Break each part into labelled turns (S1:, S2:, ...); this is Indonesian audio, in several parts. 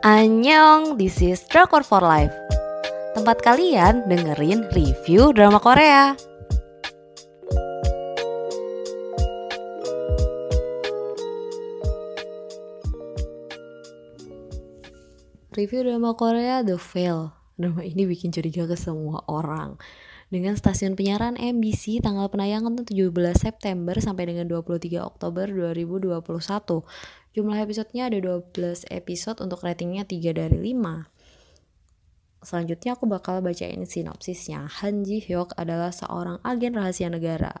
S1: Annyeong, this is Drakor for Life. Tempat kalian dengerin review drama Korea. Review drama Korea The Veil. Drama ini bikin curiga ke semua orang. Dengan stasiun penyiaran MBC tanggal penayangan tuh 17 September sampai dengan 23 Oktober 2021. Jumlah episodenya ada 12 episode untuk ratingnya 3 dari 5. Selanjutnya aku bakal bacain sinopsisnya. Han Ji Hyuk adalah seorang agen rahasia negara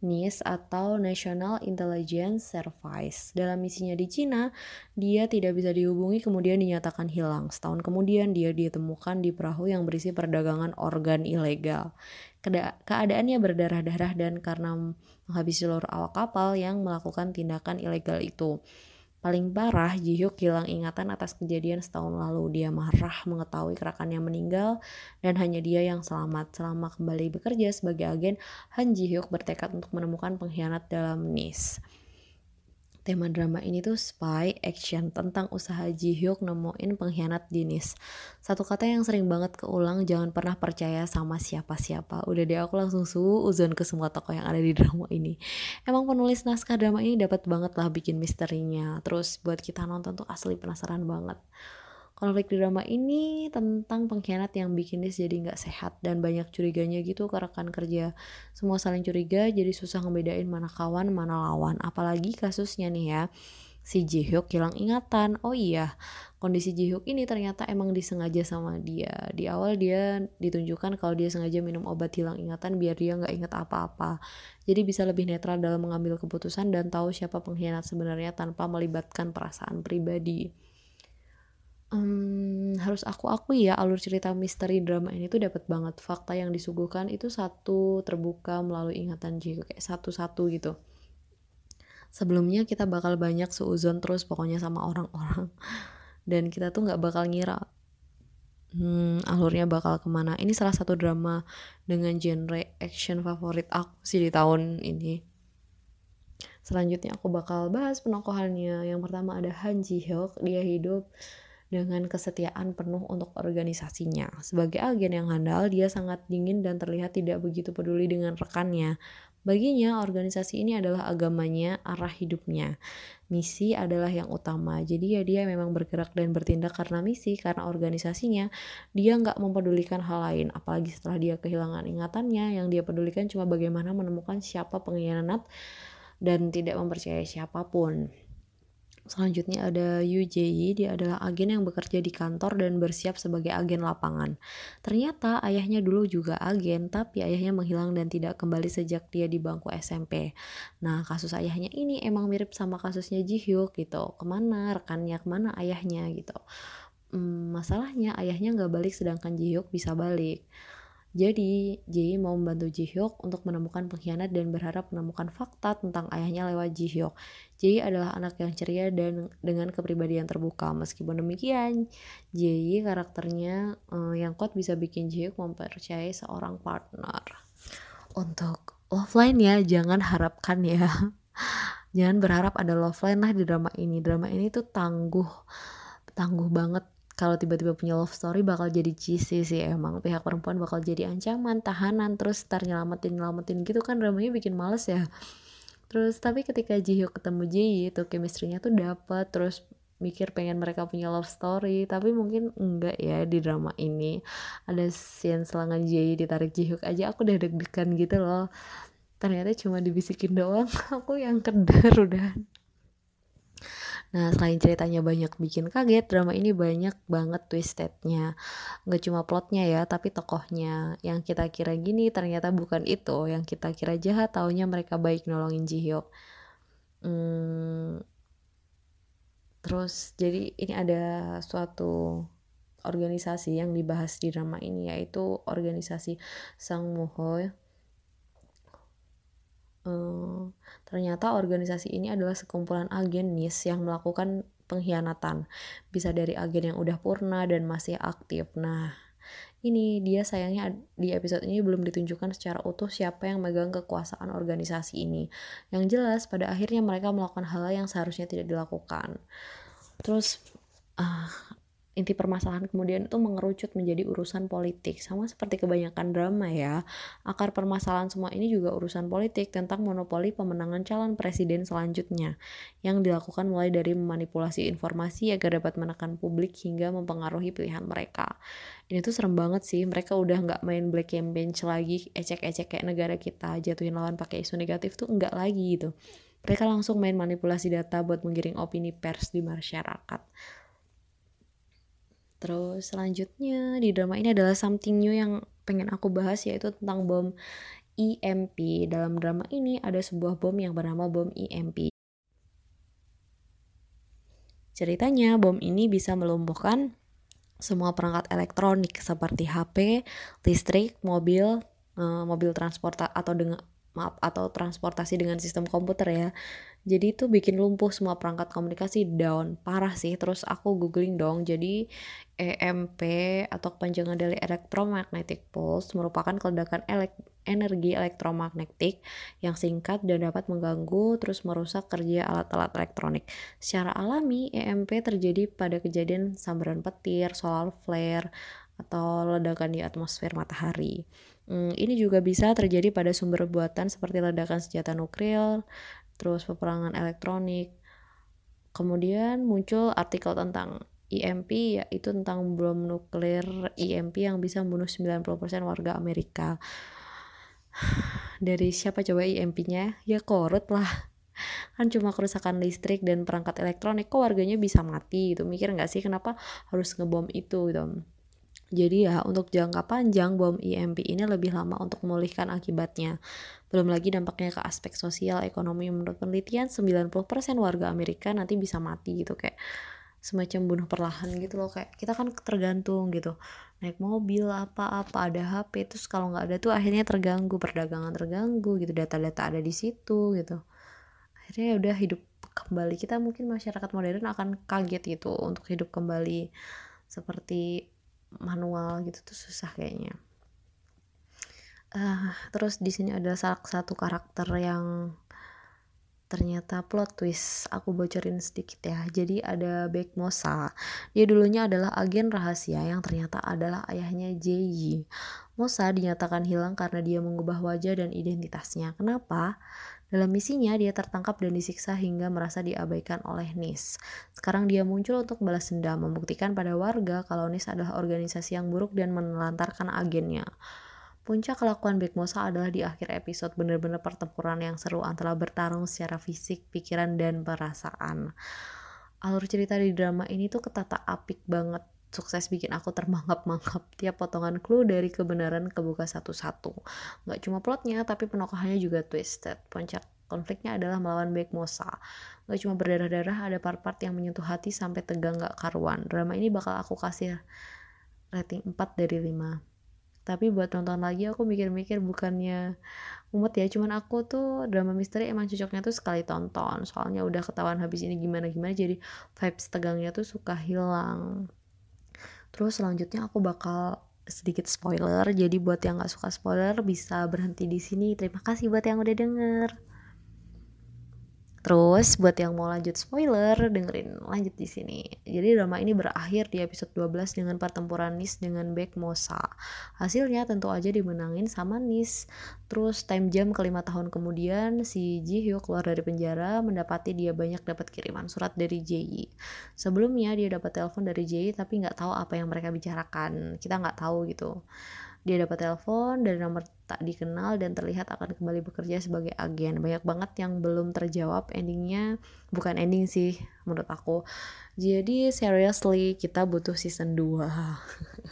S1: NIS atau National Intelligence Service. Dalam misinya di Cina, dia tidak bisa dihubungi kemudian dinyatakan hilang. Setahun kemudian dia ditemukan di perahu yang berisi perdagangan organ ilegal. Keadaannya berdarah-darah dan karena menghabisi seluruh awak kapal yang melakukan tindakan ilegal itu. Paling parah, Jihyuk hilang ingatan atas kejadian setahun lalu. Dia marah mengetahui rekannya meninggal dan hanya dia yang selamat. Selama kembali bekerja sebagai agen, Han Jihyuk bertekad untuk menemukan pengkhianat dalam NIS. Tema drama ini tuh spy action tentang usaha Ji Hyuk nemuin pengkhianat Dinis. Satu kata yang sering banget keulang, jangan pernah percaya sama siapa-siapa. Udah deh aku langsung uzon ke semua tokoh yang ada di drama ini. Emang penulis naskah drama ini dapat banget lah bikin misterinya. Terus buat kita nonton tuh asli penasaran banget. Konflik drama ini tentang pengkhianat yang bikin dia jadi nggak sehat dan banyak curiganya gitu ke rekan kerja. Semua saling curiga jadi susah ngebedain mana kawan mana lawan. Apalagi kasusnya nih ya si Jihyuk hilang ingatan. Oh iya, kondisi Jihyuk ini ternyata emang disengaja sama dia. Di awal dia ditunjukkan kalau dia sengaja minum obat hilang ingatan biar dia nggak inget apa-apa. Jadi bisa lebih netral dalam mengambil keputusan dan tahu siapa pengkhianat sebenarnya tanpa melibatkan perasaan pribadi um, harus aku akui ya alur cerita misteri drama ini tuh dapat banget. Fakta yang disuguhkan itu satu terbuka melalui ingatan Jiko kayak satu-satu gitu. Sebelumnya kita bakal banyak seuzon terus pokoknya sama orang-orang. Dan kita tuh nggak bakal ngira hmm, alurnya bakal ke mana. Ini salah satu drama dengan genre action favorit aku sih di tahun ini. Selanjutnya aku bakal bahas penokohannya. Yang pertama ada Han Ji Hyuk dia hidup dengan kesetiaan penuh untuk organisasinya. Sebagai agen yang handal, dia sangat dingin dan terlihat tidak begitu peduli dengan rekannya. Baginya, organisasi ini adalah agamanya, arah hidupnya. Misi adalah yang utama. Jadi ya dia memang bergerak dan bertindak karena misi, karena organisasinya. Dia nggak mempedulikan hal lain. Apalagi setelah dia kehilangan ingatannya, yang dia pedulikan cuma bagaimana menemukan siapa pengkhianat dan tidak mempercayai siapa pun. Selanjutnya ada Jae, dia adalah agen yang bekerja di kantor dan bersiap sebagai agen lapangan. Ternyata ayahnya dulu juga agen, tapi ayahnya menghilang dan tidak kembali sejak dia di bangku SMP. Nah, kasus ayahnya ini emang mirip sama kasusnya Ji gitu. Ke mana rekannya, ke mana ayahnya gitu. Hmm, masalahnya ayahnya nggak balik sedangkan Ji bisa balik. Jadi, Jae mau membantu Ji Hyuk untuk menemukan pengkhianat dan berharap menemukan fakta tentang ayahnya lewat Ji Hyuk. Jae adalah anak yang ceria dan dengan kepribadian terbuka. Meskipun demikian, Jae karakternya uh, yang kuat bisa bikin Ji Hyuk mempercayai seorang partner. Untuk love line ya, jangan harapkan ya. jangan berharap ada love line lah di drama ini. Drama ini tuh tangguh, tangguh banget kalau tiba-tiba punya love story bakal jadi cheesy sih. Emang pihak perempuan bakal jadi ancaman tahanan terus ntar nyelamatin nyelamatin gitu kan dramanya bikin males ya. Terus tapi ketika Jihyuk ketemu Ji itu chemistry-nya tuh dapet terus mikir pengen mereka punya love story tapi mungkin enggak ya di drama ini. Ada scene selangan Ji ditarik Jihyuk aja aku udah deg-degan gitu loh. Ternyata cuma dibisikin doang aku yang keder udah Nah, selain ceritanya banyak bikin kaget, drama ini banyak banget twistednya. Nggak cuma plotnya ya, tapi tokohnya. Yang kita kira gini ternyata bukan itu. Yang kita kira jahat, taunya mereka baik nolongin Jihyuk. Hmm, terus, jadi ini ada suatu organisasi yang dibahas di drama ini yaitu organisasi Sang Muho Ternyata organisasi ini adalah sekumpulan agen NIS yang melakukan pengkhianatan. Bisa dari agen yang udah purna dan masih aktif. Nah, ini dia sayangnya di episode ini belum ditunjukkan secara utuh siapa yang megang kekuasaan organisasi ini. Yang jelas pada akhirnya mereka melakukan hal yang seharusnya tidak dilakukan. Terus uh, inti permasalahan kemudian itu mengerucut menjadi urusan politik. Sama seperti kebanyakan drama ya akar permasalahan semua ini juga urusan politik tentang monopoli pemenangan calon presiden selanjutnya yang dilakukan mulai dari memanipulasi informasi agar dapat menekan publik hingga mempengaruhi pilihan mereka. Ini tuh serem banget sih mereka udah nggak main black campaign lagi ecek-ecek kayak negara kita jatuhin lawan pakai isu negatif tuh enggak lagi gitu. Mereka langsung main manipulasi data buat menggiring opini pers di masyarakat Terus selanjutnya di drama ini adalah something new yang pengen aku bahas yaitu tentang bom EMP. Dalam drama ini ada sebuah bom yang bernama bom EMP. Ceritanya bom ini bisa melumpuhkan semua perangkat elektronik seperti HP, listrik, mobil, eh, mobil transport atau dengan maaf atau transportasi dengan sistem komputer ya jadi itu bikin lumpuh semua perangkat komunikasi down parah sih terus aku googling dong jadi EMP atau kepanjangan dari electromagnetic pulse merupakan keledakan elek energi elektromagnetik yang singkat dan dapat mengganggu terus merusak kerja alat-alat elektronik. Secara alami, EMP terjadi pada kejadian sambaran petir, solar flare, atau ledakan di atmosfer matahari. Hmm, ini juga bisa terjadi pada sumber buatan seperti ledakan senjata nuklir, terus peperangan elektronik. Kemudian muncul artikel tentang EMP yaitu tentang bom nuklir EMP yang bisa membunuh 90% warga Amerika. Dari siapa coba EMP-nya? Ya korut lah. Kan cuma kerusakan listrik dan perangkat elektronik kok warganya bisa mati gitu. Mikir nggak sih kenapa harus ngebom itu gitu. Jadi ya untuk jangka panjang bom EMP ini lebih lama untuk memulihkan akibatnya. Belum lagi dampaknya ke aspek sosial, ekonomi. Menurut penelitian 90% warga Amerika nanti bisa mati gitu kayak semacam bunuh perlahan gitu loh kayak kita kan tergantung gitu naik mobil apa-apa ada HP terus kalau nggak ada tuh akhirnya terganggu perdagangan terganggu gitu data-data ada di situ gitu akhirnya ya udah hidup kembali kita mungkin masyarakat modern akan kaget gitu untuk hidup kembali seperti manual gitu tuh susah kayaknya. Uh, terus di sini ada salah satu karakter yang ternyata plot twist aku bocorin sedikit ya. Jadi ada Beck Mosa. Dia dulunya adalah agen rahasia yang ternyata adalah ayahnya Jay Mosa dinyatakan hilang karena dia mengubah wajah dan identitasnya. Kenapa dalam misinya, dia tertangkap dan disiksa hingga merasa diabaikan oleh NIS. Sekarang dia muncul untuk balas dendam, membuktikan pada warga kalau NIS adalah organisasi yang buruk dan menelantarkan agennya. Puncak kelakuan Big Mosa adalah di akhir episode benar-benar pertempuran yang seru antara bertarung secara fisik, pikiran, dan perasaan. Alur cerita di drama ini tuh ketata apik banget sukses bikin aku termangap-mangap tiap potongan clue dari kebenaran kebuka satu-satu. Gak cuma plotnya, tapi penokohannya juga twisted. Puncak konfliknya adalah melawan Baek Mosa. Gak cuma berdarah-darah, ada part-part yang menyentuh hati sampai tegang gak karuan. Drama ini bakal aku kasih rating 4 dari 5. Tapi buat nonton lagi aku mikir-mikir bukannya umet ya, cuman aku tuh drama misteri emang cocoknya tuh sekali tonton. Soalnya udah ketahuan habis ini gimana-gimana jadi vibes tegangnya tuh suka hilang terus selanjutnya aku bakal sedikit spoiler. Jadi buat yang gak suka spoiler bisa berhenti di sini. Terima kasih buat yang udah denger Terus buat yang mau lanjut spoiler, dengerin lanjut di sini. Jadi drama ini berakhir di episode 12 dengan pertempuran Nis dengan Baek Mosa. Hasilnya tentu aja dimenangin sama Nis. Terus time jam kelima tahun kemudian si Ji Hyo keluar dari penjara mendapati dia banyak dapat kiriman surat dari Ji. Sebelumnya dia dapat telepon dari Ji tapi nggak tahu apa yang mereka bicarakan. Kita nggak tahu gitu. Dia dapat telepon dari nomor tak dikenal dan terlihat akan kembali bekerja sebagai agen. Banyak banget yang belum terjawab endingnya, bukan ending sih menurut aku. Jadi seriously kita butuh season 2.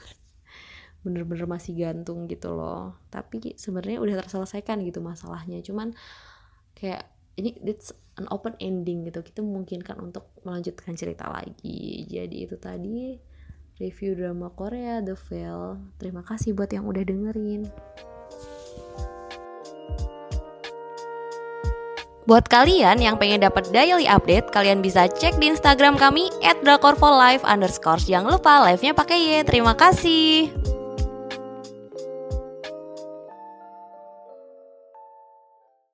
S1: Bener-bener masih gantung gitu loh. Tapi sebenarnya udah terselesaikan gitu masalahnya. Cuman kayak ini it's an open ending gitu. Kita memungkinkan untuk melanjutkan cerita lagi. Jadi itu tadi review drama Korea The Veil. Terima kasih buat yang udah dengerin.
S2: Buat kalian yang pengen dapat daily update, kalian bisa cek di Instagram kami @drakorfolive. Jangan lupa live-nya pakai Y. Terima kasih.